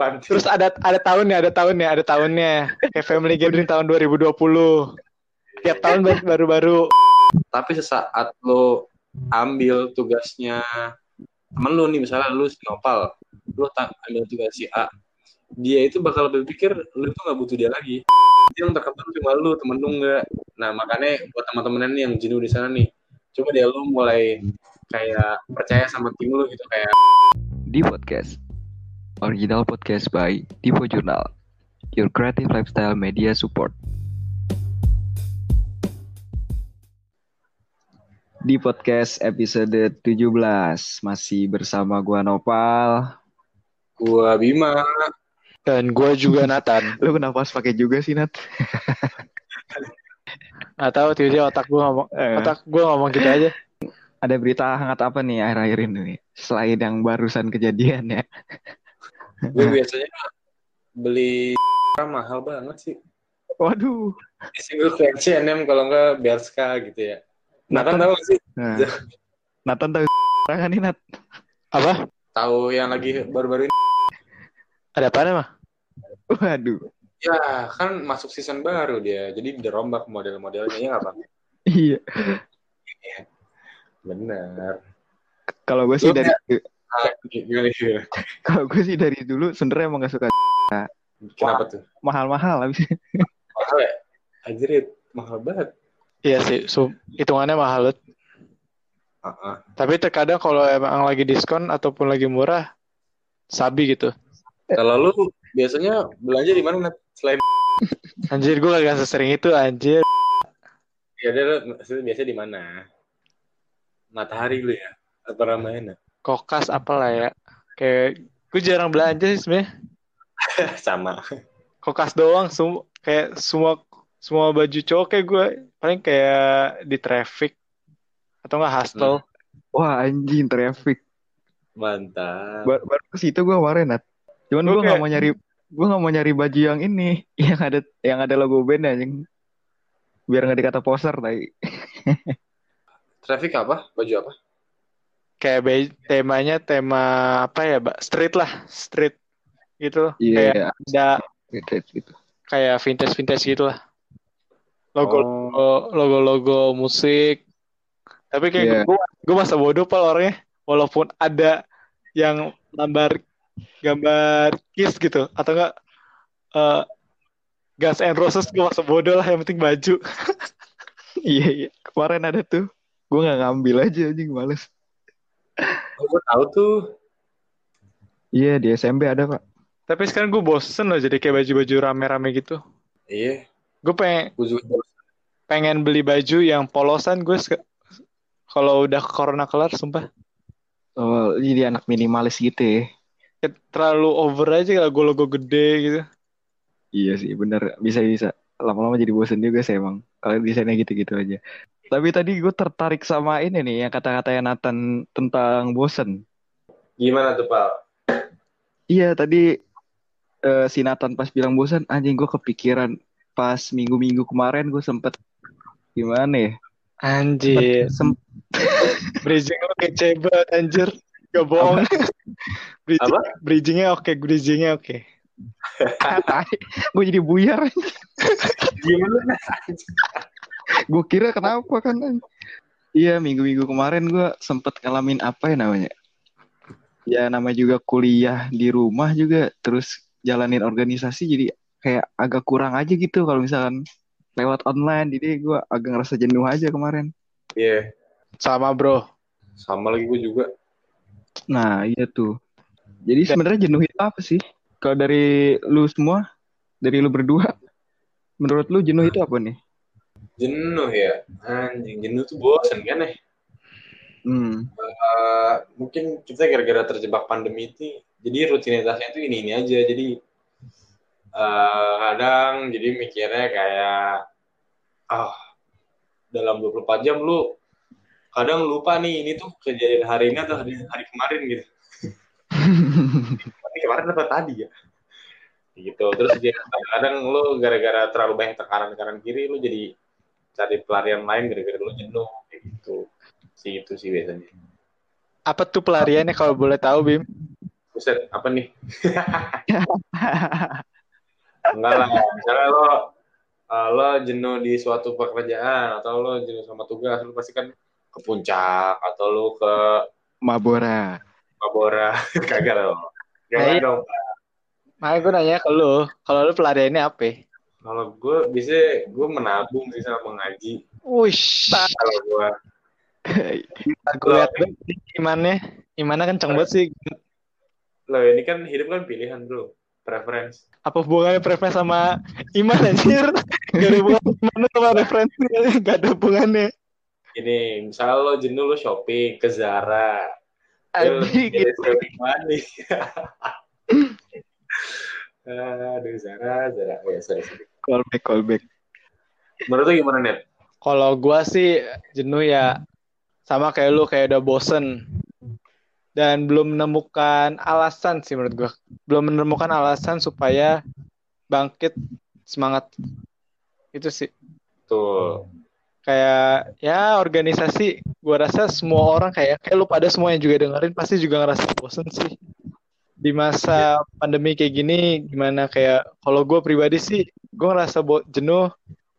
depan. Terus ada ada tahunnya, ada tahunnya, ada tahunnya. Kayak Family Gathering tahun 2020. Tiap tahun baru- baru-baru. Tapi sesaat lo ambil tugasnya temen lu nih misalnya lu si Nopal, lu tak ambil tugas si A, dia itu bakal berpikir lu tuh nggak butuh dia lagi. Dia yang terkenal cuma lu, temen lu nggak. Nah makanya buat teman-teman nih yang jenuh di sana nih, coba deh lu mulai kayak percaya sama tim lu gitu kayak di podcast. Original podcast by Divo Journal. Your creative lifestyle media support. Di podcast episode 17 masih bersama gua Nopal. gua Bima, Dan gue juga Nathan. Lu kenapa harus pakai juga sih Nat? Gak tahu tiba-tiba otak gue ngomong, Eh. otak gue ngomong gitu aja. Ada berita hangat apa nih akhir-akhir ini? Selain yang barusan kejadian ya. Gue biasanya beli mahal banget sih. Waduh. Biasanya gue ke H&M kalau nggak Berska gitu ya. Nah kan tahu nggak sih Nah. Nathan tahu kan nih Nat? Apa? tahu yang lagi baru-baru ini Ada apa mah? Waduh. ya kan masuk season baru dia jadi dirombak model-modelnya ya nggak bang Iya. bener Kalau gue sih Lu dari kalau gue sih dari dulu sebenarnya emang gak suka. Kenapa tuh? mahal-mahal habis mahal ya? Anjir mahal banget. Iya sih, sum- hitungannya mahal. Ah, ah. Tapi terkadang kalau emang lagi diskon ataupun lagi murah, sabi gitu. kalau lu biasanya belanja di mana selain Anjir, gue gak sesering itu, anjir. ya dia maksudnya biasa di mana? Matahari lu ya? Apa Ramayana Kokas apalah ya. Kayak, gue jarang belanja sih sebenarnya. sama. Kokas doang, semua kayak semua semua baju cowok kayak gue paling kayak di traffic. Atau enggak hostel. wah anjing traffic. Mantap. Bar- baru ke situ gue kemarin Nat. Cuman gue nggak mau nyari gue nggak mau nyari baju yang ini yang ada yang ada logo band anjing. Biar nggak dikata poser tadi traffic apa? Baju apa Kayak be- temanya tema apa ya, Mbak? Street lah, street gitu. Kayak iya ada gitu kayak vintage-vintage gitu lah. Logo Oh. logo logo musik. Tapi kayak Iya. gue gue masa bodoh pal orangnya. Walaupun ada yang gambar gambar kiss gitu atau enggak eh Guns N' Roses gue masa bodoh lah yang penting baju. iya iya kemarin ada tuh gue nggak ngambil aja anjing males oh, gue tahu tuh iya di SMP ada pak Tapi sekarang gue bosen loh jadi kayak baju-baju rame-rame gitu. iya Gue pengen gue juga pengen beli baju yang polosan gue kalau udah corona kelar sumpah oh jadi anak minimalis gitu ya terlalu over aja logo-logo gede gitu. Iya sih, bener. Bisa-bisa. Lama-lama jadi bosen juga sih emang. Kalau desainnya gitu-gitu aja. Tapi tadi gue tertarik sama ini nih, yang kata-katanya Nathan tentang bosen. gimana tuh Pal Iya, tadi eh, si Nathan pas bilang bosen, anjing gue kepikiran pas minggu-minggu kemarin gue sempet gimana ya? Anjir, Sem- bridging lo kece banget anjir. Gak bohong. Bridging, Apa? bridgingnya oke, bridgingnya oke. gue jadi buyar. gimana gue kira kenapa kan? Iya, minggu-minggu kemarin gue sempet ngalamin apa ya namanya? Ya namanya juga kuliah di rumah juga, terus jalanin organisasi jadi kayak agak kurang aja gitu kalau misalkan lewat online. Jadi gue agak ngerasa jenuh aja kemarin. iya Sama bro. sama lagi gue juga Nah, iya tuh. Jadi sebenarnya jenuh itu apa sih? Kalau dari lu semua, dari lu berdua, menurut lu jenuh itu apa nih? Jenuh ya. Anjing jenuh tuh bosan kan ya? Hmm. Eh, mungkin kita gara-gara terjebak pandemi itu jadi rutinitasnya itu ini ini aja. Jadi eh, kadang jadi mikirnya kayak ah dalam 24 jam lu kadang lupa nih ini tuh kejadian hari ini atau hari, hari kemarin gitu. Ini kemarin apa tadi ya? Gitu. Terus dia kadang lu gara-gara terlalu banyak tekanan kanan kiri lu jadi cari pelarian lain gara-gara lu jenuh kayak gitu sih itu sih biasanya Apa tuh pelariannya kalau boleh tahu Bim? Buset, apa nih? Enggak lah, misalnya lo uh, lo jenuh di suatu pekerjaan atau lo jenuh sama tugas, lo pasti kan ke puncak atau lo ke Mabora. Mabora, kagak lo. Jangan Nah, iya. dong. Makanya gue nanya ke lu, kalau lu pelariannya apa? Kalau gue bisa gue menabung sih sama mengaji. Wush, Kalau gue banget sih imannya, imannya kenceng banget sih. lo ini kan hidup kan pilihan bro, preference. Apa hubungannya preferensi sama iman anjir? Gak ada hubungan iman sama referensi, gak ada hubungannya. Ini misalnya lo jenuh lo shopping ke Zara. Shopping money. Aduh Zara, Zara. Oh, ya, sorry, sorry. Callback, callback. Menurut lo gimana net? Kalau gua sih jenuh ya sama kayak lu kayak udah bosen dan belum menemukan alasan sih menurut gua. Belum menemukan alasan supaya bangkit semangat. Itu sih Tuh. kayak ya organisasi gua rasa semua orang kayak kayak lu pada semua yang juga dengerin pasti juga ngerasa bosen sih. Di masa pandemi kayak gini gimana kayak kalau gua pribadi sih gua ngerasa bo- jenuh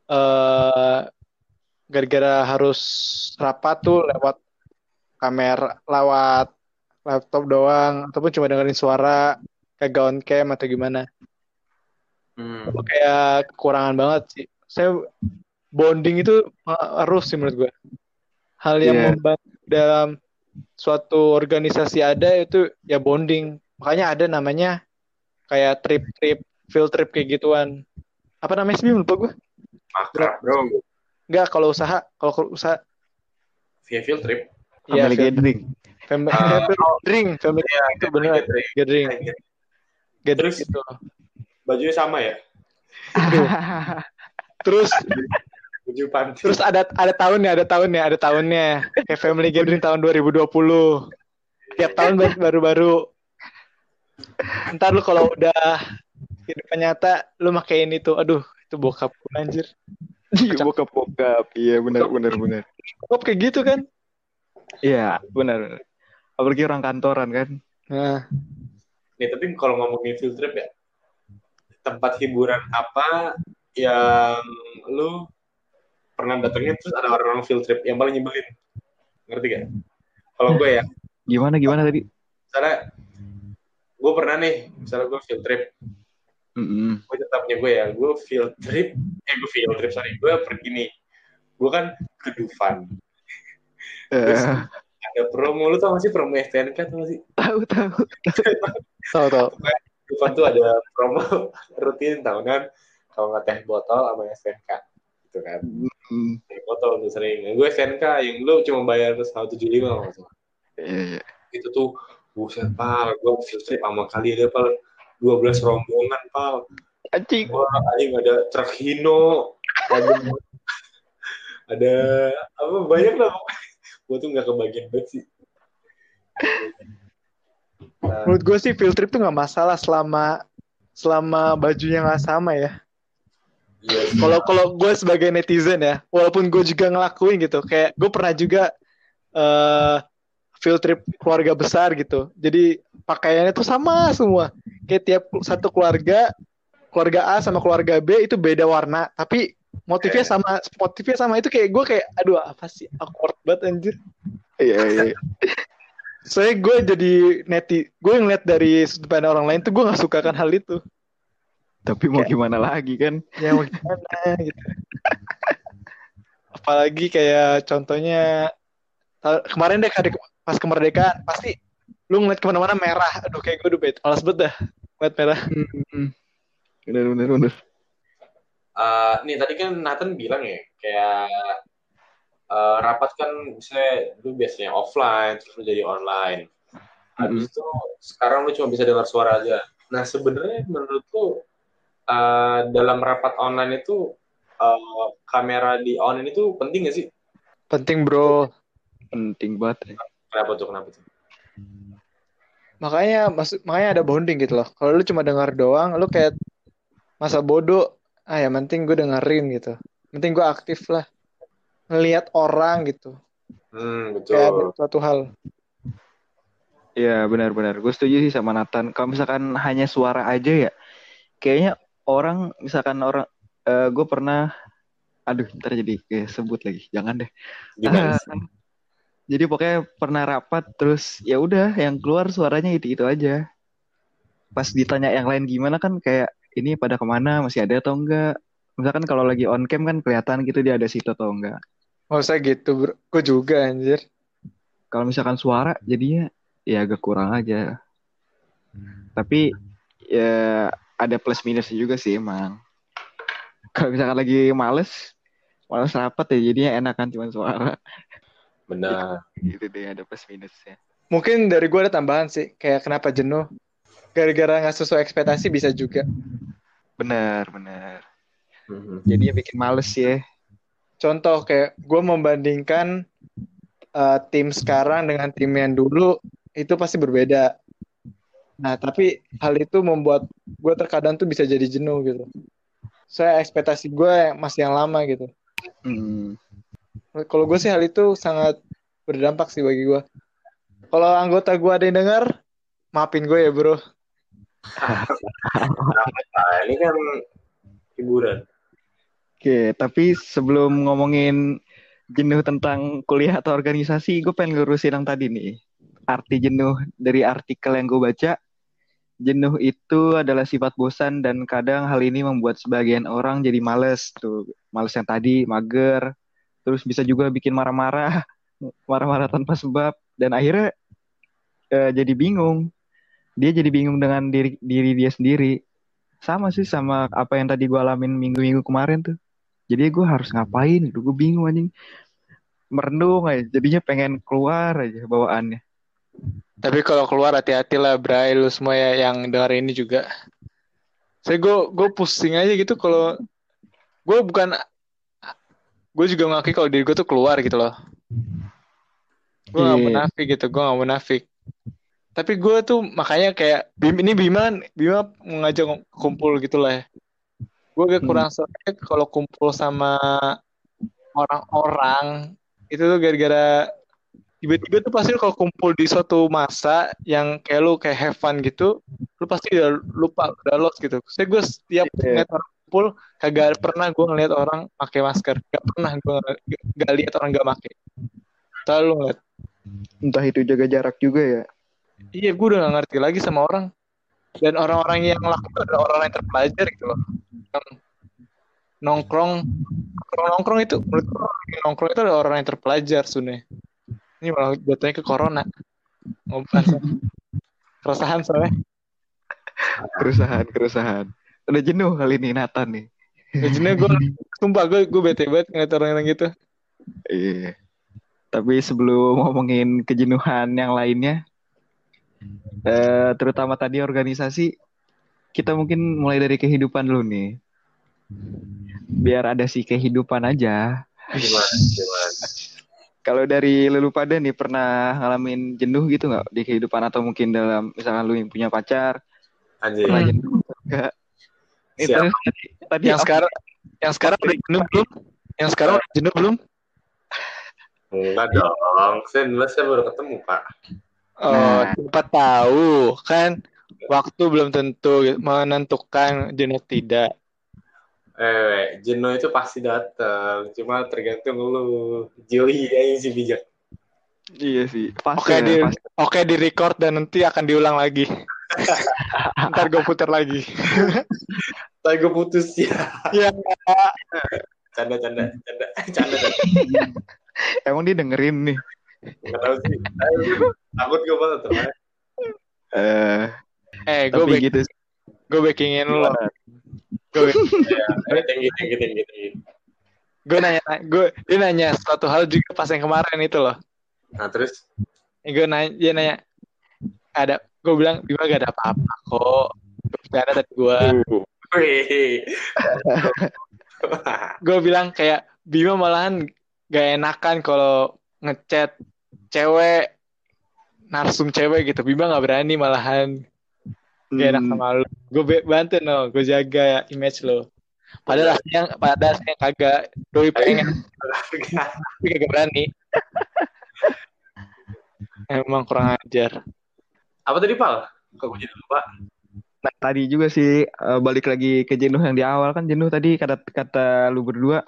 eh gara-gara harus rapat tuh lewat kamera lewat laptop doang ataupun cuma dengerin suara kagak on cam atau gimana. Hmm. Kayak kekurangan banget sih. Saya bonding itu harus sih menurut gue hal yang Iya. membantu dalam suatu organisasi ada itu ya bonding makanya ada namanya kayak trip-trip field trip kayak gituan. Apa namanya sih lupa gue Makrab bro. Enggak kalau usaha kalau kalau usaha. Via field trip. ya Family gathering. family Ah. gathering family Iya, itu benar gathering. Gathering. Terus? gitu. Bajunya sama ya? terus Baju terus ada ada tahunnya ada tahunnya ada tahunnya. Kayak family gathering tahun 2020 tiap tahun baru- baru-baru ntar lu kalau udah kehidupan nyata lu pakai ini tuh aduh itu bokap gue, anjir Iya, bokap bokap. Iya, benar benar benar. bokap kayak gitu kan Iya, benar. benar. Apalagi orang kantoran kan. nah Nih, tapi kalau ngomongin field trip ya, tempat hiburan apa yang lu pernah datengin terus ada orang-orang field trip yang paling nyebelin? Ngerti gak? Kalau gue ya, Gimana gimana tadi? misalnya gue pernah nih, misalnya gue field trip, Mm-mm. gue tetapnya gue ya, gue field trip, eh gue field trip, sorry, gue pergi nih, gue kan ke Dufan, Terus Eh, ada promo, lu tau gak sih promo STNK tau gak sih? tahu tahu. tahu tahu Dufan tuh ada promo rutin tahunan, kalau nggak teh botol sama STNK, gitu kan. Hmm, Teh botol tuh sering, gue STNK yang lu cuma bayar 175 kalau nggak salah. Iya, iya. Itu tuh, buset pal, gue field trip sama kali ada pal, 12 rombongan pal. Anjing. Wah, anjing ada truk Hino, ada, ada apa banyak lah. Gue tuh nggak kebagian banget sih. Nah, menurut gue sih field trip tuh nggak masalah selama selama bajunya nggak sama ya iya, kalau kalau gue sebagai netizen ya walaupun gue juga ngelakuin gitu kayak gue pernah juga eh field trip keluarga besar gitu. Jadi pakaiannya tuh sama semua. Kayak tiap satu keluarga keluarga A sama keluarga B itu beda warna. Tapi motifnya sama motifnya sama. Itu kayak gue kayak aduh apa sih? Awkward banget anjir. Iya, iya. saya gue jadi neti gue ngeliat dari sudut pandang orang lain tuh gue nggak suka kan hal itu. Tapi mau gimana lagi kan? ya mau gimana gitu. Apalagi kayak contohnya kemarin deh hari pas kemerdekaan pasti lu ngeliat ke mana-mana merah aduh kayak gue udah bet malas banget dah ngeliat merah Hmm. Benar benar benar. Eh, nih tadi kan Nathan bilang ya kayak eh, rapat kan misalnya lu biasanya offline terus lu jadi online. Habis itu sekarang lu cuma bisa dengar suara aja. Nah sebenarnya menurut lu eh, dalam rapat online itu eh, kamera di online itu penting gak sih? penting bro Penting banget. ya. Kenapa tuh? Kenapa tuh? makanya maksud makanya ada bonding gitu loh kalau lu cuma dengar doang lu kayak masa bodoh ah ya penting gue dengerin gitu penting gue aktif lah ngelihat orang gitu Hmm kayak ada betul. suatu hal Iya benar-benar. Gue setuju sih sama Nathan. Kalau misalkan hanya suara aja ya, kayaknya orang misalkan orang, eh gue pernah, aduh ntar jadi eh, sebut lagi, jangan deh. Gimana? Ah, jadi pokoknya pernah rapat terus ya udah yang keluar suaranya itu itu aja. Pas ditanya yang lain gimana kan kayak ini pada ke mana masih ada atau enggak? Misalkan kalau lagi on cam kan kelihatan gitu dia ada situ atau enggak. Nggak usah gitu, bro. Gue juga, anjir. Kalau misalkan suara jadinya ya agak kurang aja. Tapi ya ada plus minusnya juga sih emang. Kalau misalkan lagi males, males rapat ya jadinya enakan cuma suara. Benar. Gitu deh ada plus minusnya. Mungkin dari gue ada tambahan sih. Kayak kenapa jenuh. Gara-gara nggak sesuai ekspektasi bisa juga. Benar, benar. Mhm. Jadinya bikin males ya. Contoh kayak gue membandingkan uh, tim sekarang dengan tim yang dulu itu pasti berbeda. Nah tapi hal itu membuat gue terkadang tuh bisa jadi jenuh gitu. Saya ekspektasi gue masih yang lama gitu. Hmm. Kalau gue sih hal itu sangat berdampak sih bagi gue. Kalau anggota gue ada yang dengar, maafin gue ya bro. Nah, ini kan hiburan. Oke, tapi sebelum ngomongin jenuh tentang kuliah atau organisasi, gue pengen lurusin yang tadi nih. Arti jenuh dari artikel yang gue baca, jenuh itu adalah sifat bosan dan kadang hal ini membuat sebagian orang jadi males. Tuh, males yang tadi, mager, terus bisa juga bikin marah-marah, marah-marah tanpa sebab, dan akhirnya eh, jadi bingung. Dia jadi bingung dengan diri, diri dia sendiri. Sama sih sama apa yang tadi gue alamin minggu-minggu kemarin tuh. Jadi gue harus ngapain gue bingung anjing. Merenung aja, jadinya pengen keluar aja bawaannya. Tapi kalau keluar hati-hati lah Bray lu semua ya yang dengar ini juga. Saya gue gue pusing aja gitu kalau gue bukan gue juga ngakui kalau diri gue tuh keluar gitu loh. Gue gak Iya. munafik gitu, gue gak munafik. Tapi gue tuh makanya kayak Bim ini Bima Bima ngajak kumpul gitu lah ya. Gue agak kurang suka kalau kumpul sama orang-orang itu tuh gara-gara tiba-tiba tuh pasti kalau kumpul di suatu masa yang kayak lu kayak have fun gitu, lu pasti udah lupa, udah lost gitu. Saya gue setiap Iya. ngeliat orang kumpul kagak pernah gue ngeliat orang pakai masker, gak pernah gue gak lihat orang gak pakai. Selalu ngeliat. Entah itu jaga jarak juga ya. Iya, gue udah gak ngerti lagi sama orang. Dan orang-orang yang laku itu adalah orang yang terpelajar gitu loh. Yang nongkrong, nongkrong itu menurut gue orang yang nongkrong itu adalah orang yang terpelajar sebenarnya. Ini malah jatuhnya ke corona. Ngobrol keresahan soalnya. Kerusahan, kerusahan. Udah jenuh kali ini Nathan nih. Jadinya gue, sumpah gue gue bete banget ngeliat orang-orang gitu. Iya. Tapi sebelum ngomongin kejenuhan yang lainnya, eh, terutama tadi organisasi, kita mungkin mulai dari kehidupan dulu nih. Biar ada si kehidupan aja. Gimana? Gimana? Kalau dari lu pada nih pernah ngalamin jenuh gitu nggak di kehidupan atau mungkin dalam misalkan lu yang punya pacar Anjir. pernah jenuh enggak? Itu tadi, Yang apa? sekarang yang sekarang udah jenuh belum? Yang sekarang udah jenuh belum? Enggak dong. Saya dulu saya baru ketemu, Pak. Oh, Nah. cepat tahu kan waktu belum tentu menentukan jenuh tidak. Eh, jenuh itu pasti datang. Cuma tergantung lu. Joey aja sih bijak. Iya sih. Pasti Oke ya, di pasti. oke di record dan nanti akan diulang lagi. Ntar gue putar lagi. Tapi gue putus ya. Ya. Canda, canda, canda, canda, canda. Emang dia dengerin nih. Nggak tahu sih. Takut gue banget. teman. Eh, Eh, gue back, gitu. gue backingin lo. Gue tinggi, tinggi, tinggi, tinggi. gue nanya, gue dia nanya suatu hal juga pas yang kemarin itu loh. Nah, terus? gue nanya, dia nanya ada, gue bilang Bima gak ada apa-apa kok. Bercanda tadi gue. Wih. Gue bilang kayak Bima malahan gak enakan kalau ngechat cewek narsum cewek gitu. Bima gak berani malahan. Gak enak Hmm, sama lu gue bantu no. Gue jaga image lo. Padahal aslinya padahal aslinya kagak. Doi pengen. Tapi kagak berani. Emang kurang ajar. Apa tadi Pal? Kok gue jadi lupa? Nah, tadi juga sih eh, balik lagi ke jenuh yang di awal kan jenuh tadi kata kata lu berdua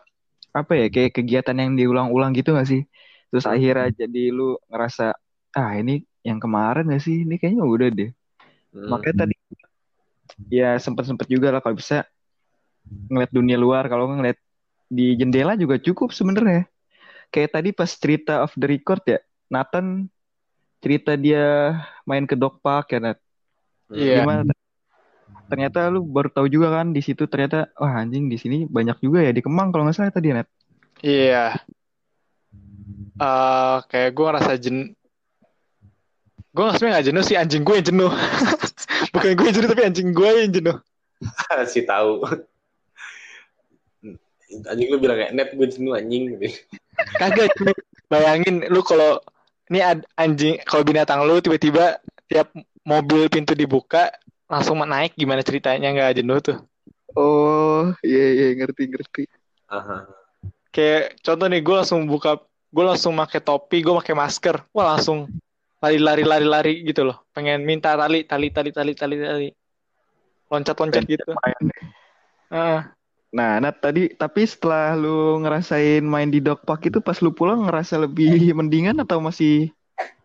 apa ya kayak kegiatan yang diulang-ulang gitu gak sih? Terus akhirnya jadi lu ngerasa ah ini yang kemarin gak sih? Ini kayaknya udah deh. Hmm. Makanya tadi ya sempet-sempet juga lah kalau bisa ngeliat dunia luar kalau ngeliat di jendela juga cukup sebenarnya. Kayak tadi pas cerita off the record ya, Nathan cerita dia main ke dog park ya Nat. Hmm. Iya. Gimana? Ternyata lu baru tahu juga kan di situ ternyata wah anjing di sini banyak juga ya di Kemang kalau nggak salah tadi Nat. Iya. Eh, kayak gue ngerasa jen gue sebenarnya gak jenuh sih anjing gue yang jenuh bukan gue yang jenuh tapi anjing gue yang jenuh si tahu. Anjing lu bilang kayak net gue jenuh anjing gitu. kagak cuy. bayangin lu kalau ini anjing kalau binatang lu tiba-tiba tiap mobil pintu dibuka langsung naik gimana ceritanya nggak jenuh tuh Oh iya iya ngerti ngerti. Aha. kayak contoh nih gue langsung buka gue langsung pakai topi gue pakai masker wah langsung lari-lari lari-lari gitu loh pengen minta tali tali tali tali tali tali loncat-loncat gitu Ah, Nah Nat tadi tapi setelah lu ngerasain main di dog park itu pas lu pulang ngerasa lebih mendingan atau masih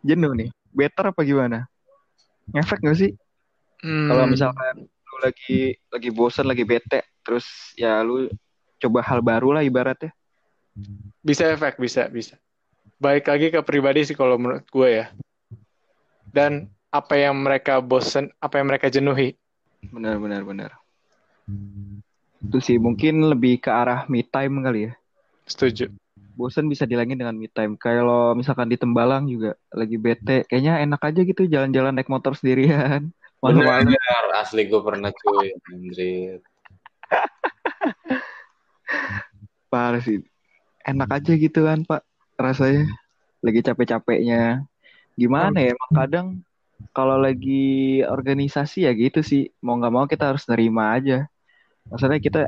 jenuh nih? Better apa gimana? Ngefek gak sih? Hmm, Kalau misalkan lu lagi lagi bosan, lagi bete, terus ya lu coba hal baru lah ibaratnya. bisa efek bisa bisa baik lagi ke pribadi sih kalau menurut gue ya dan apa yang mereka bosen apa yang mereka jenuhi Benar benar benar. Itu sih mungkin lebih ke arah me time kali ya. setuju Bosan bisa dihilangin dengan me time. Kalau misalkan di Tembalang juga lagi bete, kayaknya enak aja gitu jalan-jalan naik motor sendirian. Bener, asli gue pernah cuy, anjir. Parah sih. Enak aja gitu kan, Pak. Rasanya lagi capek-capeknya. Gimana ya? Emang kadang kalau lagi organisasi ya gitu sih. Mau nggak mau kita harus nerima aja. Maksudnya kita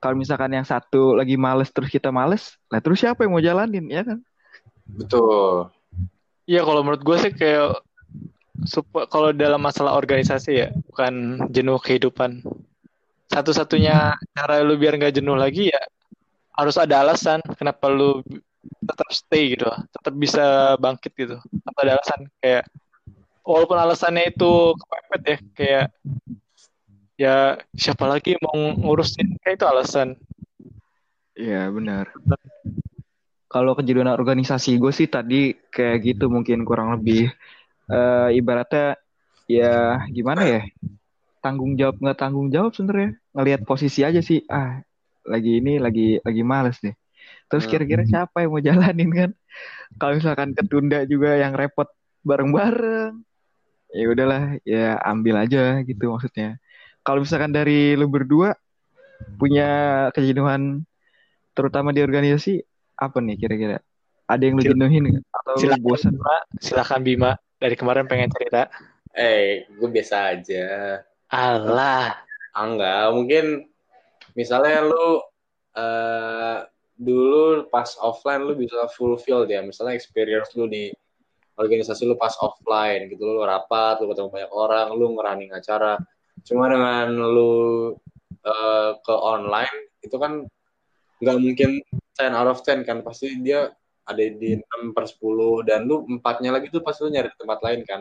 kalau misalkan yang satu lagi males terus kita males, lah terus siapa yang mau jalanin ya kan? Betul. Iya kalau menurut gue sih kayak sup- kalau dalam masalah organisasi ya bukan jenuh kehidupan. Satu-satunya cara lu biar nggak jenuh lagi ya harus ada alasan kenapa lu tetap stay gitu tetap bisa bangkit gitu. Atau ada alasan kayak walaupun alasannya itu kepepet ya kayak ya siapa lagi mau ngurusin kayak itu alasan. Iya benar. Kalau kejadian organisasi gue sih tadi kayak gitu mungkin kurang lebih eh ibaratnya ya gimana ya tanggung jawab nggak tanggung jawab sebenarnya ngelihat posisi aja sih ah lagi ini lagi lagi males nih. Terus Hmm. kira-kira siapa yang mau jalanin kan? Kalau misalkan ketunda juga yang repot bareng-bareng, ya udahlah ya ambil aja gitu maksudnya. Kalau misalkan dari lu berdua punya kejenuhan terutama di organisasi apa nih kira-kira? Ada yang lu jenuhin atau lu silakan bosan? Bima silakan Bima dari kemarin pengen cerita. Eh, gue biasa aja. Allah Ah, enggak, mungkin misalnya lu eh dulu pas offline lu bisa fulfill ya, misalnya experience lu di organisasi lu pas offline gitu, lu rapat, lu ketemu banyak orang, lu ngerunning acara. Cuma dengan lu eh, ke online itu kan nggak mungkin 10 out of 10 kan, pasti dia ada di 6 per 10 dan lu empatnya lagi tuh pasti lu nyari tempat lain kan.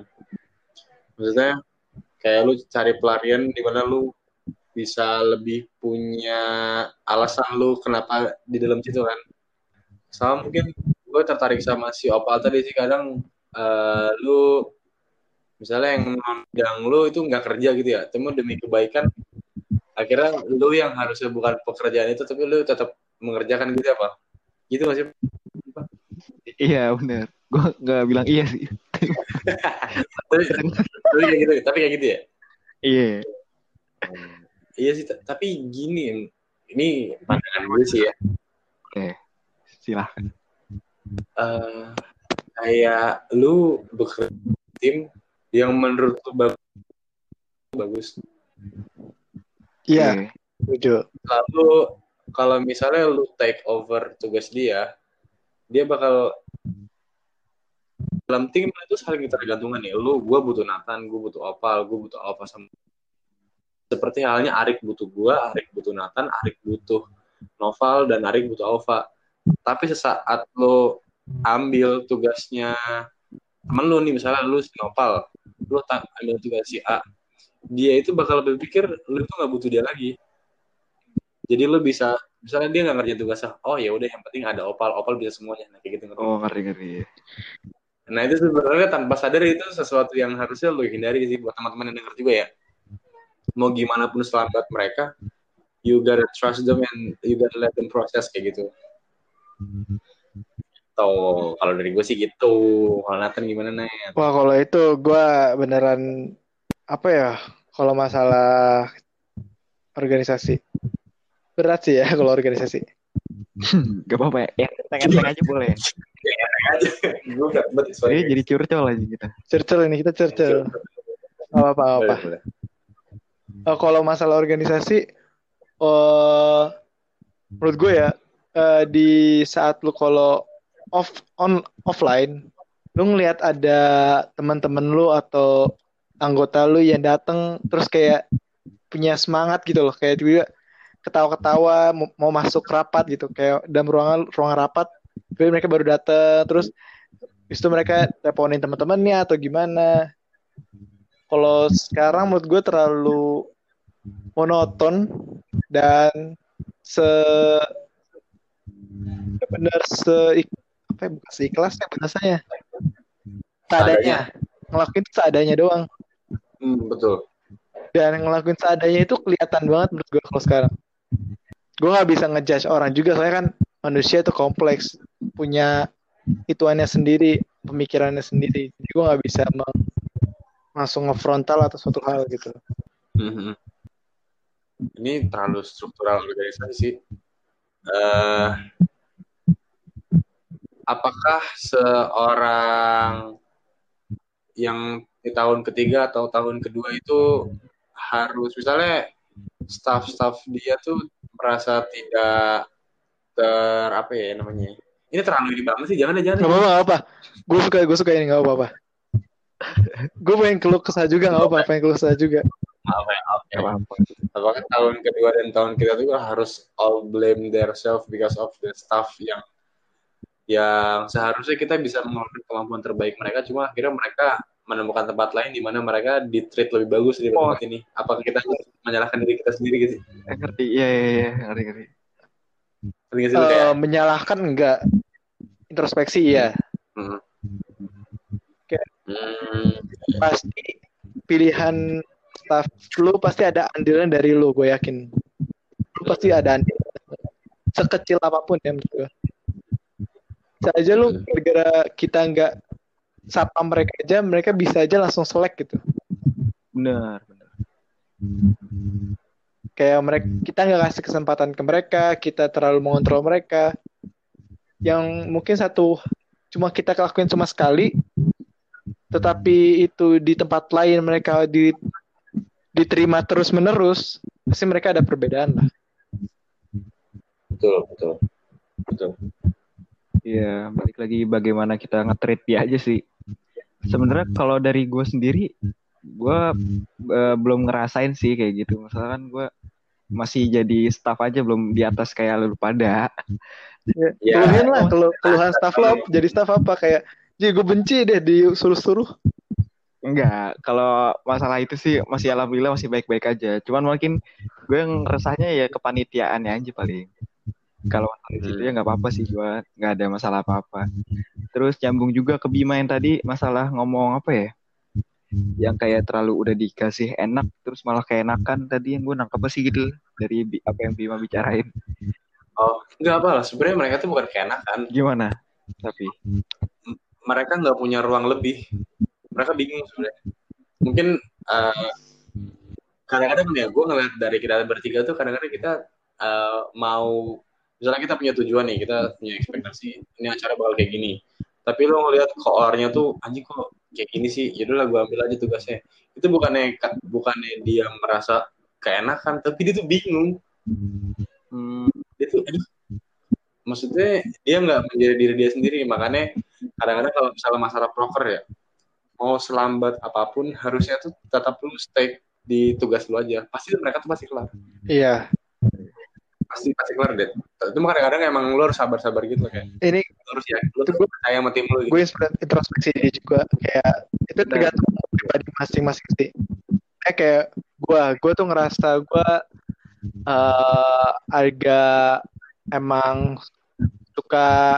Maksudnya kayak lu cari pelarian di mana lu bisa lebih punya alasan lu kenapa di dalam situ kan? Sama mungkin gue tertarik sama si Opal tadi sih. Kadang eh, lu misalnya yang yang lu itu nggak kerja gitu ya. Cuma demi kebaikan akhirnya lu yang harusnya bukan pekerjaan itu tapi lu tetap mengerjakan gitu apa gitu masih Iya benar. Gua nggak bilang iya sih. tapi, tapi kayak gitu tapi kayak gitu ya Iya. iya sih tapi gini ini pandangan gue sih ya Oke. Silahkan. eh kayak lu bekerja di tim yang menurut lu bagus, bagus. iya setuju Lalu kalau misalnya lu take over tugas dia, dia bakal dalam tim itu saling tergantungan nih. Lu gue butuh Nathan gue butuh Opal gue butuh Alfa sama seperti halnya Arik butuh gue Arik butuh Nathan Arik butuh Noval dan Arik butuh Alfa tapi sesaat lo ambil tugasnya temen lu nih misalnya lu si Nopal lu ambil tugas si A dia itu bakal berpikir lu tuh nggak butuh dia lagi. Jadi lu bisa misalnya dia nggak ngerjain tugasnya oh ya udah yang penting ada opal opal bisa semuanya. Nah, kayak gitu ngerti? Oh ngeri ngeri. Nah itu sebenarnya tanpa sadar itu sesuatu yang harusnya lu hindari sih buat teman-teman yang denger juga ya mau gimana pun selamat mereka you gotta trust them and you gotta let them process kayak gitu Tuh, kalau dari gue sih gitu. Kalau Nathan gimana, Nat? Wah kalau itu gue beneran apa ya? Kalau masalah organisasi berat sih ya kalau organisasi. Gak apa-apa ya. Yang tengah-tengah aja boleh. gue gak bet Jadi jadi curcol aja kita. Cercel ini kita cercel. Gak apa-apa. gak apa. Eh, kalau masalah organisasi, eh menurut gue ya eh, di saat lu kalau off on offline, lu ngelihat ada teman-teman lu atau anggota lu yang datang terus kayak punya semangat gitu loh, kayak juga ketawa-ketawa mau, mau masuk rapat gitu, kayak dalam ruangan ruangan rapat, tapi mereka baru datang terus habis itu mereka teleponin teman-temannya atau gimana. Kalau sekarang menurut gue terlalu monoton dan se benar se apa ya bukan seikhlasnya bahasanya. Seadanya. Ngelakuin itu seadanya doang. Hmm, betul. dan ngelakuin seadanya itu kelihatan banget menurut gue kalau sekarang. Gue nggak bisa ngejudge orang juga soalnya kan manusia itu kompleks punya ituannya sendiri pemikirannya sendiri jadi gue nggak bisa langsung ngefrontal atau suatu hal gitu Mhm. Ini terlalu struktural organisasi. Eh, apakah seorang yang di tahun ketiga atau tahun kedua itu harus misalnya staff-staff dia tuh merasa tidak ter apa ya namanya ini terlalu ini banget sih jangan deh, jangan nggak nggak apa gue suka gue suka ini nggak apa-apa gue pengen keluh kesah juga nggak apa-apa pengen keluh kesah juga apa ya. Gak apa-apa. apakah tahun kedua dan tahun kita tuh harus all blame themselves because of the stuff yang yang seharusnya kita bisa mengeluarkan kemampuan terbaik mereka cuma akhirnya mereka menemukan tempat lain di mana mereka di treat lebih bagus di Oh. tempat ini apakah kita menyalahkan diri kita sendiri gitu ngerti. Iya iya iya ngerti ngerti. Kayak menyalahkan enggak introspeksi ya hmm. Kayak- Hmm, pasti pilihan staff lu pasti ada andilan dari lu gue yakin. Lu pasti ada andil sekecil apa pun ya menurut gue bisa aja lu gara-gara kita nggak sapa mereka aja mereka bisa aja langsung selek gitu. Benar benar. kayak mereka kita nggak kasih kesempatan ke mereka kita terlalu mengontrol mereka yang mungkin satu cuma kita lakuin cuma sekali tetapi itu di tempat lain mereka di diterima terus menerus pasti mereka ada perbedaan lah betul betul betul Iya, balik lagi bagaimana kita nge-treat dia aja sih. Sebenarnya kalau dari gue sendiri, gue eh, belum ngerasain sih kayak gitu. Misalkan gue masih jadi staff aja belum di atas kayak lu pada. ya keluhan lah kelu keluhan staff lo jadi staff apa kayak jadi gue benci deh disuruh-suruh Enggak, kalau masalah itu sih masih alhamdulillah masih baik-baik aja. Cuman mungkin gue yang resahnya ya kepanitiaannya aja paling. Kalau masalah di situ ya nggak apa-apa sih gue nggak ada masalah apa-apa. Terus nyambung juga ke Bima yang tadi masalah ngomong apa ya? Yang kayak terlalu udah dikasih enak terus malah keenakan tadi yang gue nangkep sih gitu dari apa yang Bima bicarain. oh nggak apa lah. Sebenarnya mereka tuh bukan keenakan. Gimana? Tapi? Mereka nggak punya ruang lebih. Mereka bingung sebenarnya. Mungkin eh, kadang-kadang ya gue ngeliat dari kita bertiga tuh kadang-kadang kita eh, mau misalnya kita punya tujuan nih kita punya ekspektasi ini acara bakal kayak gini. Tapi lo ngeliat koornya tuh anjing kok kayak gini sih yaudah lah gue ambil aja tugasnya. Itu bukannya bukannya dia merasa keenakan tapi dia tuh bingung. Hmm, dia tuh aduh. Maksudnya dia nggak menjadi diri dia sendiri. Makanya kadang-kadang kalau misalnya masalah proker ya mau selambat apa pun harusnya tuh tetap lu stay di tugas lu aja. Pasti mereka tuh pasti kelar. Iya. Pasti pasti kelar deh itu mah kadang-kadang emang lu harus sabar-sabar gitu loh kayak Ini harus ya lu Itu tuh gua- percaya sama tim lu gitu gue sempat introspeksi diri juga kayak itu tergantung pribadi masing-masing sih. Kayak kayak gue, gue tuh ngerasa gue eh agak emang suka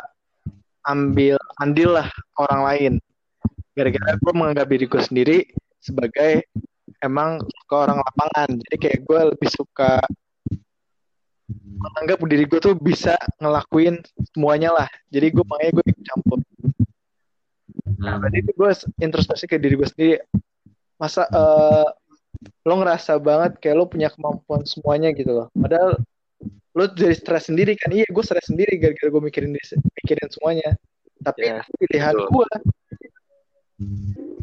ambil andil lah orang lain. Gara-gara gue menganggap diri gue sendiri sebagai emang ke orang lapangan. Jadi kayak gue lebih suka menganggap diri gue tuh bisa ngelakuin semuanya lah. Jadi gue makanya gue ikut campur. Nah, berarti itu gue introspeksi ke diri gue sendiri. Masa eh, lo ngerasa banget kayak lo punya kemampuan semuanya gitu loh. Padahal lo jadi stres sendiri kan. Iya, gue stres sendiri gara-gara gue mikirin mikirin semuanya. Tapi itu pilihan gue.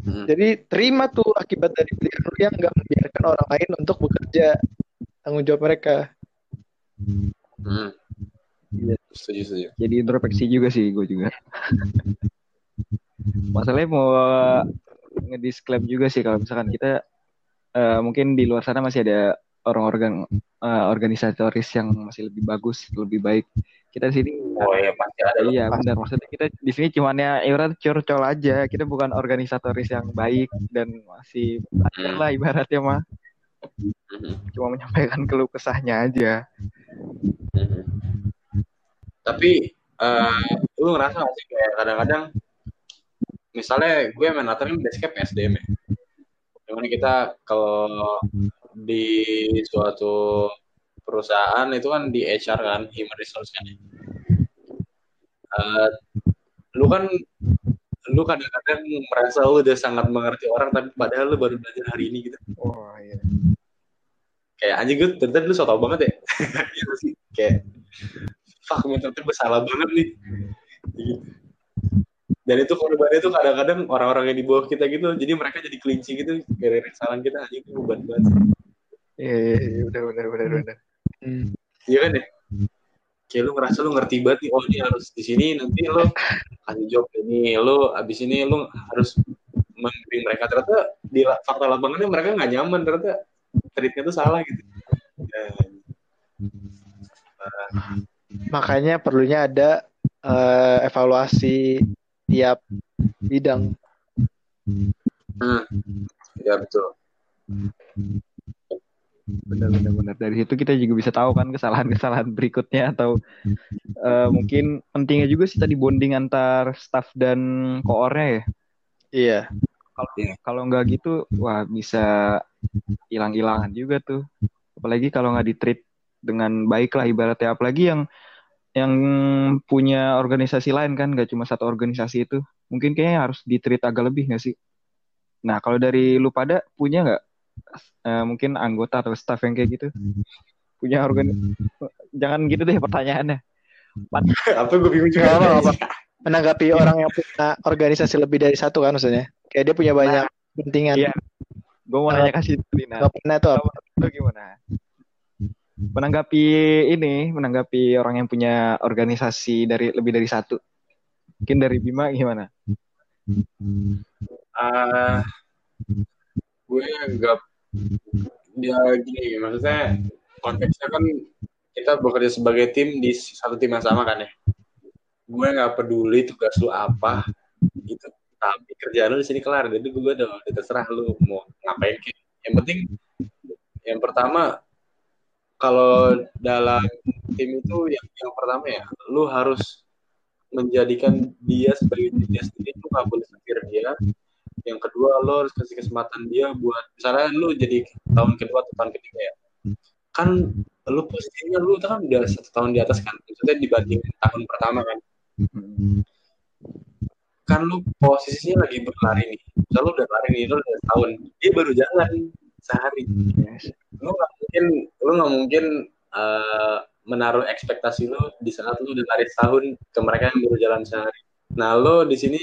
Hmm. Jadi terima tuh akibat dari pilihan lo yang nggak membiarkan orang lain untuk bekerja tanggung jawab mereka. Hmm. Iya. setuju setuju. Jadi introspeksi juga sih gue juga. Masalahnya mau ngedisklaim juga sih kalau misalkan kita eh, mungkin di luar sana masih ada orang-orang eh, organisatoris yang masih lebih bagus lebih baik. Kita di sini oh iya pasti ada iya benar. Maksudnya kita di sini cuman ya ibarat curcol aja. Kita bukan organisatoris yang baik dan masih belajar lah ibaratnya mah. Hmm. cuma menyampaikan keluh kesahnya aja Tapi eh lu ngerasa gak sih kayak kadang-kadang misalnya gue main latar basecamp SDM ya. Di mana kita kalau di suatu perusahaan itu kan di HR kan, human resource kan. Eh, lu kan lu kadang-kadang merasa lu udah sangat mengerti orang tapi padahal lu baru belajar hari ini gitu. oh iya kayak anjing gue ternyata lu so tau banget ya. Iya sih. Kayak fuck gue ternyata gue salah banget nih. Gitu. dan itu korbannya tuh kadang-kadang orang-orang yang di bawah kita gitu jadi mereka jadi kelinci gitu gara-gara kesalahan kita anjing itu beban banget iya iya, iya benar benar benar Hmm. iya kan ya? Kayak lu ngerasa lu ngerti banget nih oh ini harus di sini nanti lu kasih job ini lu abis ini lu harus membimbing mereka ternyata di fakta lapangannya mereka nggak nyaman ternyata treatnya tuh salah gitu Ya, Makanya perlunya ada eh, evaluasi tiap bidang. Hmm. Ya betul. benar benar benar dari situ kita juga bisa tahu kan kesalahan-kesalahan berikutnya atau eh, mungkin pentingnya juga sih tadi bonding antar staff dan koornya ya Iya. Iya. kalau nggak gitu wah bisa hilang-hilangan juga tuh. Apalagi kalau nggak ditreat dengan baik lah ibaratnya. Apalagi yang yang punya organisasi lain kan nggak cuma satu organisasi itu. Mungkin kayaknya harus ditreat agak lebih nggak sih? Nah kalau dari lu pada punya nggak eh, mungkin anggota atau staff yang kayak gitu? Punya organ jangan gitu deh pertanyaannya. Apa gue bingung Nggak apa-apa. Menanggapi orang yang punya organisasi lebih dari satu kan maksudnya. Kayak dia punya banyak kepentingan. Iya. gue mau nanya kasih Lina Nggak pernah tuh. Apa? lu gimana? Menanggapi ini menanggapi orang yang punya organisasi dari lebih dari satu. Mungkin dari Bima gimana? Ah, gue nggak ya gini maksudnya konteksnya kan kita bekerja sebagai tim di satu tim yang sama kan ya. Gue nggak peduli tugas lu apa gitu tapi kerjaan lu di sini kelar jadi gue udah, udah terserah lu mau ngapain kek. yang penting yang pertama kalau dalam tim itu yang yang pertama ya lu harus menjadikan dia sebagai dirinya sendiri lu nggak boleh setir dia. Yang kedua lo harus kasih kesempatan dia buat misalnya lu jadi tahun kedua atau tahun ketiga ya kan lu posisinya lu kan udah satu tahun di atas kan maksudnya dibanding tahun pertama kan kan lu posisinya lagi berlari nih. Misalnya lu udah lari nih lu udah tahun dia baru jalan sehari. Lu nggak mungkin lu nggak mungkin eh, menaruh ekspektasi lu di saat lu udah lari setahun ke mereka yang baru jalan sehari. Nah lo di sini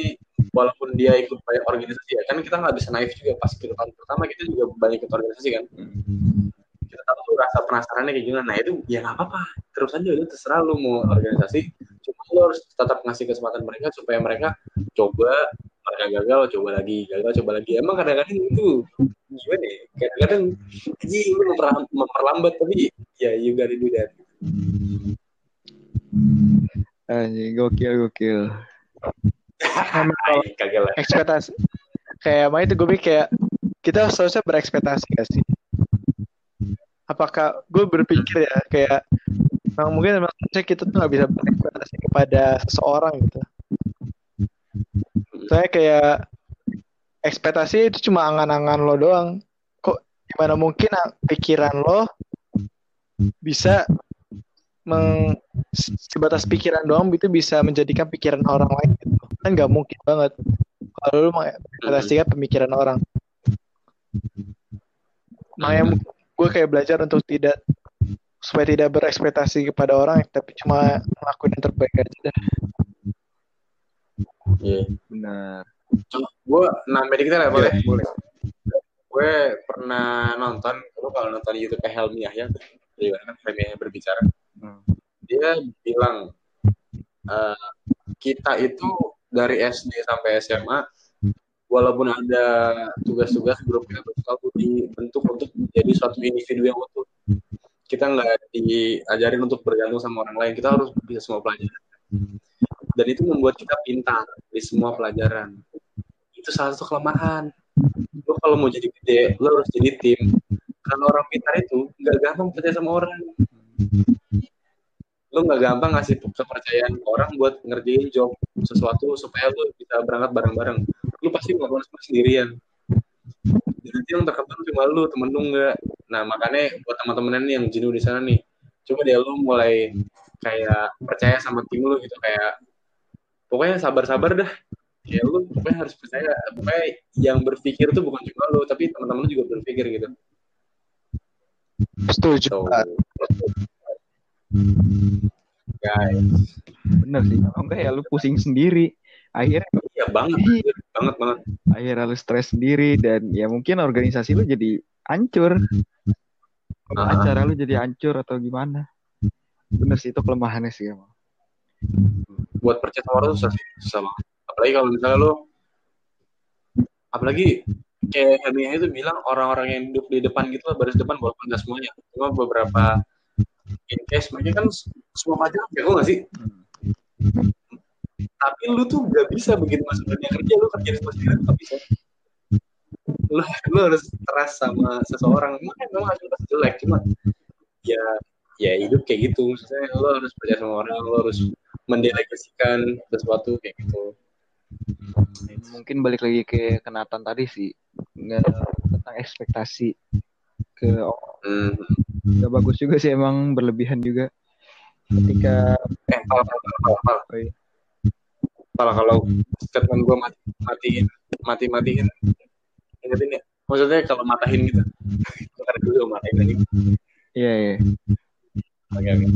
walaupun dia ikut banyak organisasi ya kan kita nggak bisa naif juga pas kita tahun pertama kita juga banyak ikut organisasi kan kita tahu tuh rasa penasarannya kayak gimana. Nah itu ya nggak apa-apa. Terus aja itu terserah lu mau organisasi. Cuma lo harus tetap ngasih kesempatan mereka supaya mereka coba mereka gagal coba lagi gagal coba lagi. Emang kadang-kadang itu gimana ya? Kadang-kadang lu memperlam- memperlambat tapi ya you gotta do that. Anjing, gokil, gokil. Ekspektasi kayak main itu gue mikir kayak kita seharusnya berekspektasi gak sih apakah gue berpikir ya kayak memang mungkin memang kita tuh nggak bisa berekspektasi kepada seseorang gitu. Saya kayak ekspektasi itu cuma angan-angan lo doang. Kok gimana mungkin pikiran lo bisa meng sebatas pikiran doang itu bisa menjadikan pikiran orang lain gitu. Kan nggak mungkin banget. Kalau lu mengekspektasikan pemikiran orang. Makanya gue kayak belajar untuk tidak supaya tidak berekspektasi kepada orang tapi cuma ngelakuin yang terbaik aja deh. Iya. Benar. gue nambah dikit lah boleh Iya, boleh gue pernah nonton lu kalau nonton di YouTube Helmi Yahya mana Helmi Yahya berbicara Hmm. dia bilang eh, kita itu dari SD sampai SMA walaupun ada tugas-tugas grup tuh selalu dibentuk untuk menjadi suatu individu yang utuh. Kita nggak diajarin untuk bergantung sama orang lain kita harus bisa semua pelajaran. Dan itu membuat kita pintar di semua pelajaran. Itu salah satu kelemahan. Lo kalau mau jadi gede lo harus jadi tim. Karena orang pintar itu nggak gampang percaya sama orang. Lo nggak gampang ngasih kepercayaan ke orang buat ngerjain job sesuatu supaya lo bisa berangkat bareng-bareng lo pasti melakukan semua sendirian nanti yang terkembang cuma lo temen lo nggak nah makanya buat teman-teman ini yang jenuh di sana nih coba deh lo mulai kayak percaya sama tim lo gitu kayak pokoknya sabar-sabar dah ya lu pokoknya harus percaya pokoknya yang berpikir tuh bukan cuma lu tapi teman-teman lu juga berpikir gitu Setuju. so, guys Bener sih. Kalau enggak ya lu pusing sendiri. Akhirnya iya banget Iya. banget banget akhirnya lu stres sendiri dan ya mungkin organisasi lu jadi hancur. Ah. Acara lu jadi hancur atau gimana. Bener sih itu kelemahannya sih emang. buat percaya sama orang susah sih susah banget apalagi kalau misalnya lu apalagi kayak Hermia itu bilang orang-orang yang duduk di depan gitu lah baris depan walaupun nggak semuanya cuma beberapa in case mereka kan semua pelajaran jago nggak sih tapi lu tuh gak bisa begitu masuk dunia kerja lu kerja di posisi itu gak bisa lu, lu harus trust sama seseorang emang memang hasil pasti jelek cuma ya ya hidup kayak gitu maksudnya lu harus percaya sama orang lu harus mendelegasikan sesuatu kayak gitu Mungkin balik lagi ke kenatan tadi sih. Nggak tentang ekspektasi ke hmm. nggak bagus juga sih emang berlebihan juga. Ketika eh Oh, iya. Kalau kalau statement gue mati matiin mati matiin ingetin ya? Maksudnya kalau matahin gitu. Ntar dulu matain lagi. Iya iya. oke oke.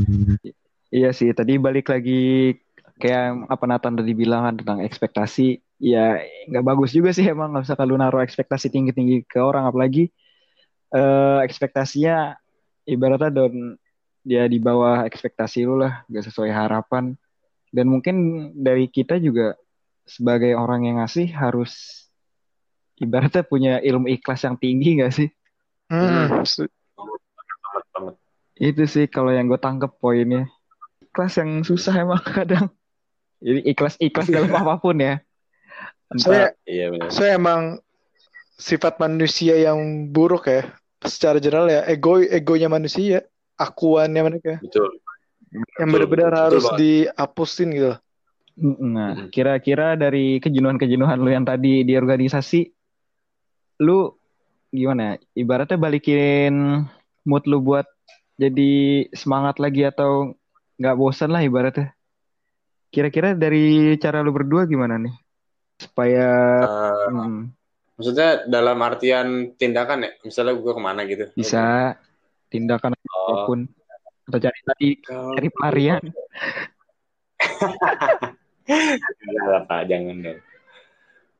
Iya sih, tadi balik lagi kayak apa Nathan tadi bilang kan tentang ekspektasi. Ya nggak bagus juga sih emang nggak usah kalau naruh ekspektasi tinggi-tinggi ke orang. Apalagi eh ekspektasinya ibaratnya don dia di bawah ekspektasi lu lah, nggak sesuai harapan. Dan mungkin dari kita juga sebagai orang yang ngasih harus ibaratnya punya ilmu ikhlas yang tinggi nggak sih? Hmm, banget Itu sih kalau yang gue tangkep poinnya. Ikhlas yang susah emang kadang. Jadi ikhlas ikhlas dalam apa pun ya. Saya iya benar saya emang sifat manusia yang buruk ya. Secara general ya ego egonya manusia, akuannya mereka betul yang benar-benar harus dihapusin gitu. Nah, kira-kira dari kejenuhan-kejenuhan lu yang tadi di organisasi, lu gimana? Ibaratnya balikin mood lu buat jadi semangat lagi atau nggak bosan lah ibaratnya. Kira-kira dari cara lu berdua gimana nih? Supaya Eh, hmm, maksudnya dalam artian tindakan ya misalnya gue ke mana gitu bisa tindakan oh, apa pun atau cari tadi kalau- cari pelarian. Jangan lah pak, jangan dong.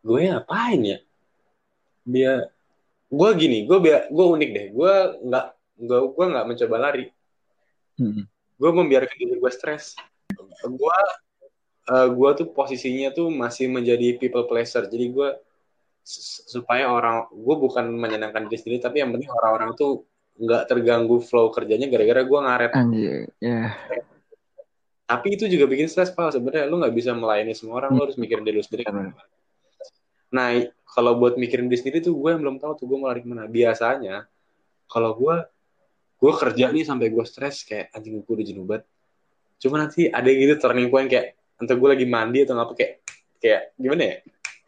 Gue ngapain ya? Biar gue gini, gue biar gue unik deh. Gue nggak gue gue nggak mencoba lari. Hmm. Gue membiarkan diri gue stres. Gue eh, gue tuh posisinya tuh masih menjadi people pleaser jadi gue supaya orang gue bukan menyenangkan diri sendiri tapi yang penting orang-orang tuh nggak terganggu flow kerjanya gara-gara gue ngaret Anjir, ya. tapi itu juga bikin stres pal sebenarnya lu nggak bisa melayani semua orang lu harus mikirin diri lu sendiri kan Benar. nah kalau buat mikirin diri sendiri tuh gue yang belum tahu tuh gue mau lari ke mana biasanya kalau gue gue kerja nih sampai gue stres kayak anjing gue udah jenuh banget cuma nanti ada yang gitu turning point kayak entah gue lagi mandi atau ngapa kayak kayak gimana ya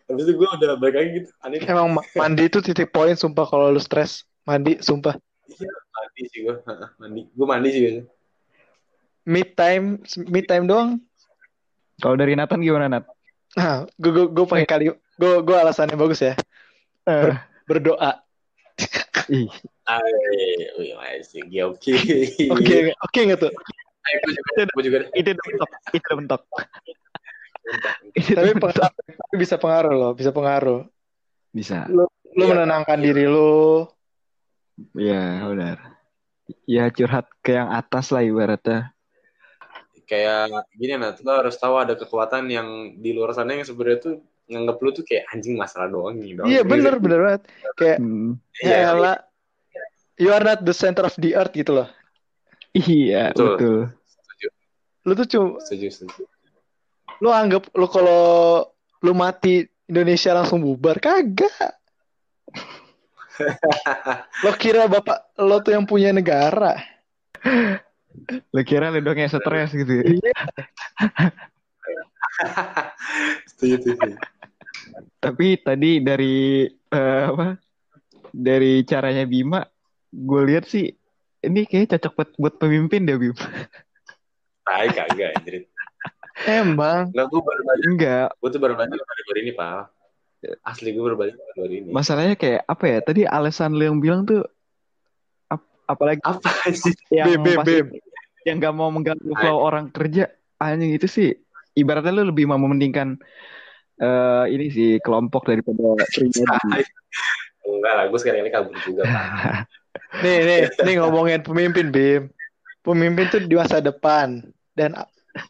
habis itu gue udah balik lagi gitu aneh. Emang ma- mandi itu titik poin sumpah kalau lu stres. Mandi sumpah. Mandi sih gue mandi gue mandi sih biasanya Mid time, mid time doang. Kalau dari Nathan gimana Nat? Nah, gue gue gue pakai kali gue gue alasannya bagus ya. Eh, Berdoa. ih, oke Oke, oke nggak tuh? Ayo, gue juga juga itu udah mentok, itu udah mentok. Itu Tapi pengaruh, bisa pengaruh loh, bisa pengaruh. Bisa. Lu Iya. menenangkan diri lu. Ya, benar. Ya curhat ke yang atas lah ibaratnya. kayak gini nah lo harus tahu ada kekuatan yang di luar sana yang sebenarnya tuh nganggap lu tuh kayak anjing masalah doang doang Iya bener bener banget. Kayak Hmm, Iya, ya elah, you are not the center of the earth gitu loh. iya, Betul. betul. Lu tuh cuma setuju setuju lu anggap lu kalau lu mati Indonesia langsung bubar kagak. Lo kira bapak lo tuh yang punya negara. Lu kira lu dong yang stres gitu. ya? Iya. setuju setuju Tapi tadi dari eh, apa? Dari caranya Bima, gue lihat sih ini kayak cocok buat, buat pemimpin deh Bim. tai kagak Emang. Enggak, gue baru belajar. Enggak, Gue tuh baru belajar baru ini, Pak. Asli gue belajar baru ini. masalahnya kayak apa ya? Tadi alasan lu yang bilang tuh ap- apalagi Apa sih? yang Bim, bim, pasti- bim. yang gak mau mengganggu flow orang kerja anjing itu sih ibaratnya lu lebih mau mementingkan eh ini sih kelompok daripada pribadi. Enggak lah, gue sekarang ini kabur juga, Pak. Nih, nih, nih ngomongin pemimpin, Bim. Pemimpin tuh di masa depan. Dan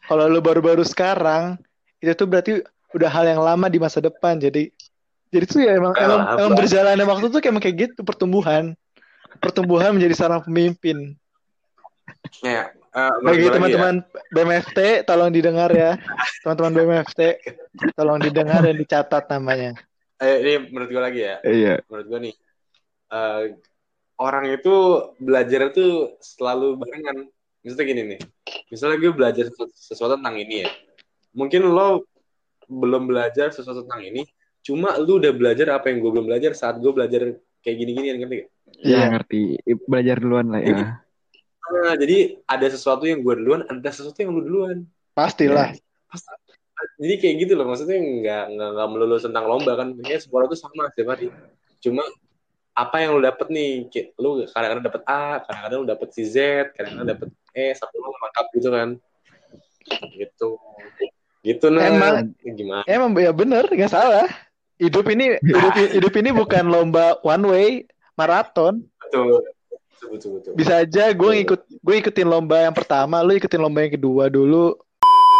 kalau lu baru-baru sekarang, itu tuh berarti udah hal yang lama di masa depan. Jadi jadi tuh ya emang emang, emang berjalannya waktu tuh kayak kayak gitu pertumbuhan. Pertumbuhan menjadi seorang pemimpin. Ya, eh, menurut Bagi lagi teman-teman BMFT, tolong didengar ya. Teman-teman BMFT, tolong didengar dan dicatat namanya. ya. Eh, ini menurut gue lagi ya. Iya. Menurut gue nih, eh, orang itu belajar tuh selalu barengan. Misalnya gini nih, misalnya gue belajar sesu- sesuatu tentang ini ya. Mungkin lo belum belajar sesuatu tentang ini, cuma lu udah belajar apa yang gue belum belajar saat gue belajar kayak gini-gini, ngerti gak? Iya Iya. ngerti. Belajar duluan lah ya. Nah, jadi ada sesuatu yang gue duluan, ada sesuatu yang lu duluan. Pastilah. Jadi kayak gitu loh, maksudnya nggak nggak nggak melulu tentang lomba kan, kayak sekolah tuh sama setiap hari. Cuma apa yang lu dapet nih, Kayak lu kadang-kadang dapet A, kadang-kadang lu dapet si Z, kadang-kadang dapet E, satu lu lengkap gitu kan, gitu, gitu nah. Emang. gimana? Emang ya bener, nggak salah. Hidup ini hidup, hidup ini bukan lomba one way, maraton. Betul, betul, betul, betul. Bisa aja gue ngikut gue ikutin lomba yang pertama, lu ikutin lomba yang kedua dulu.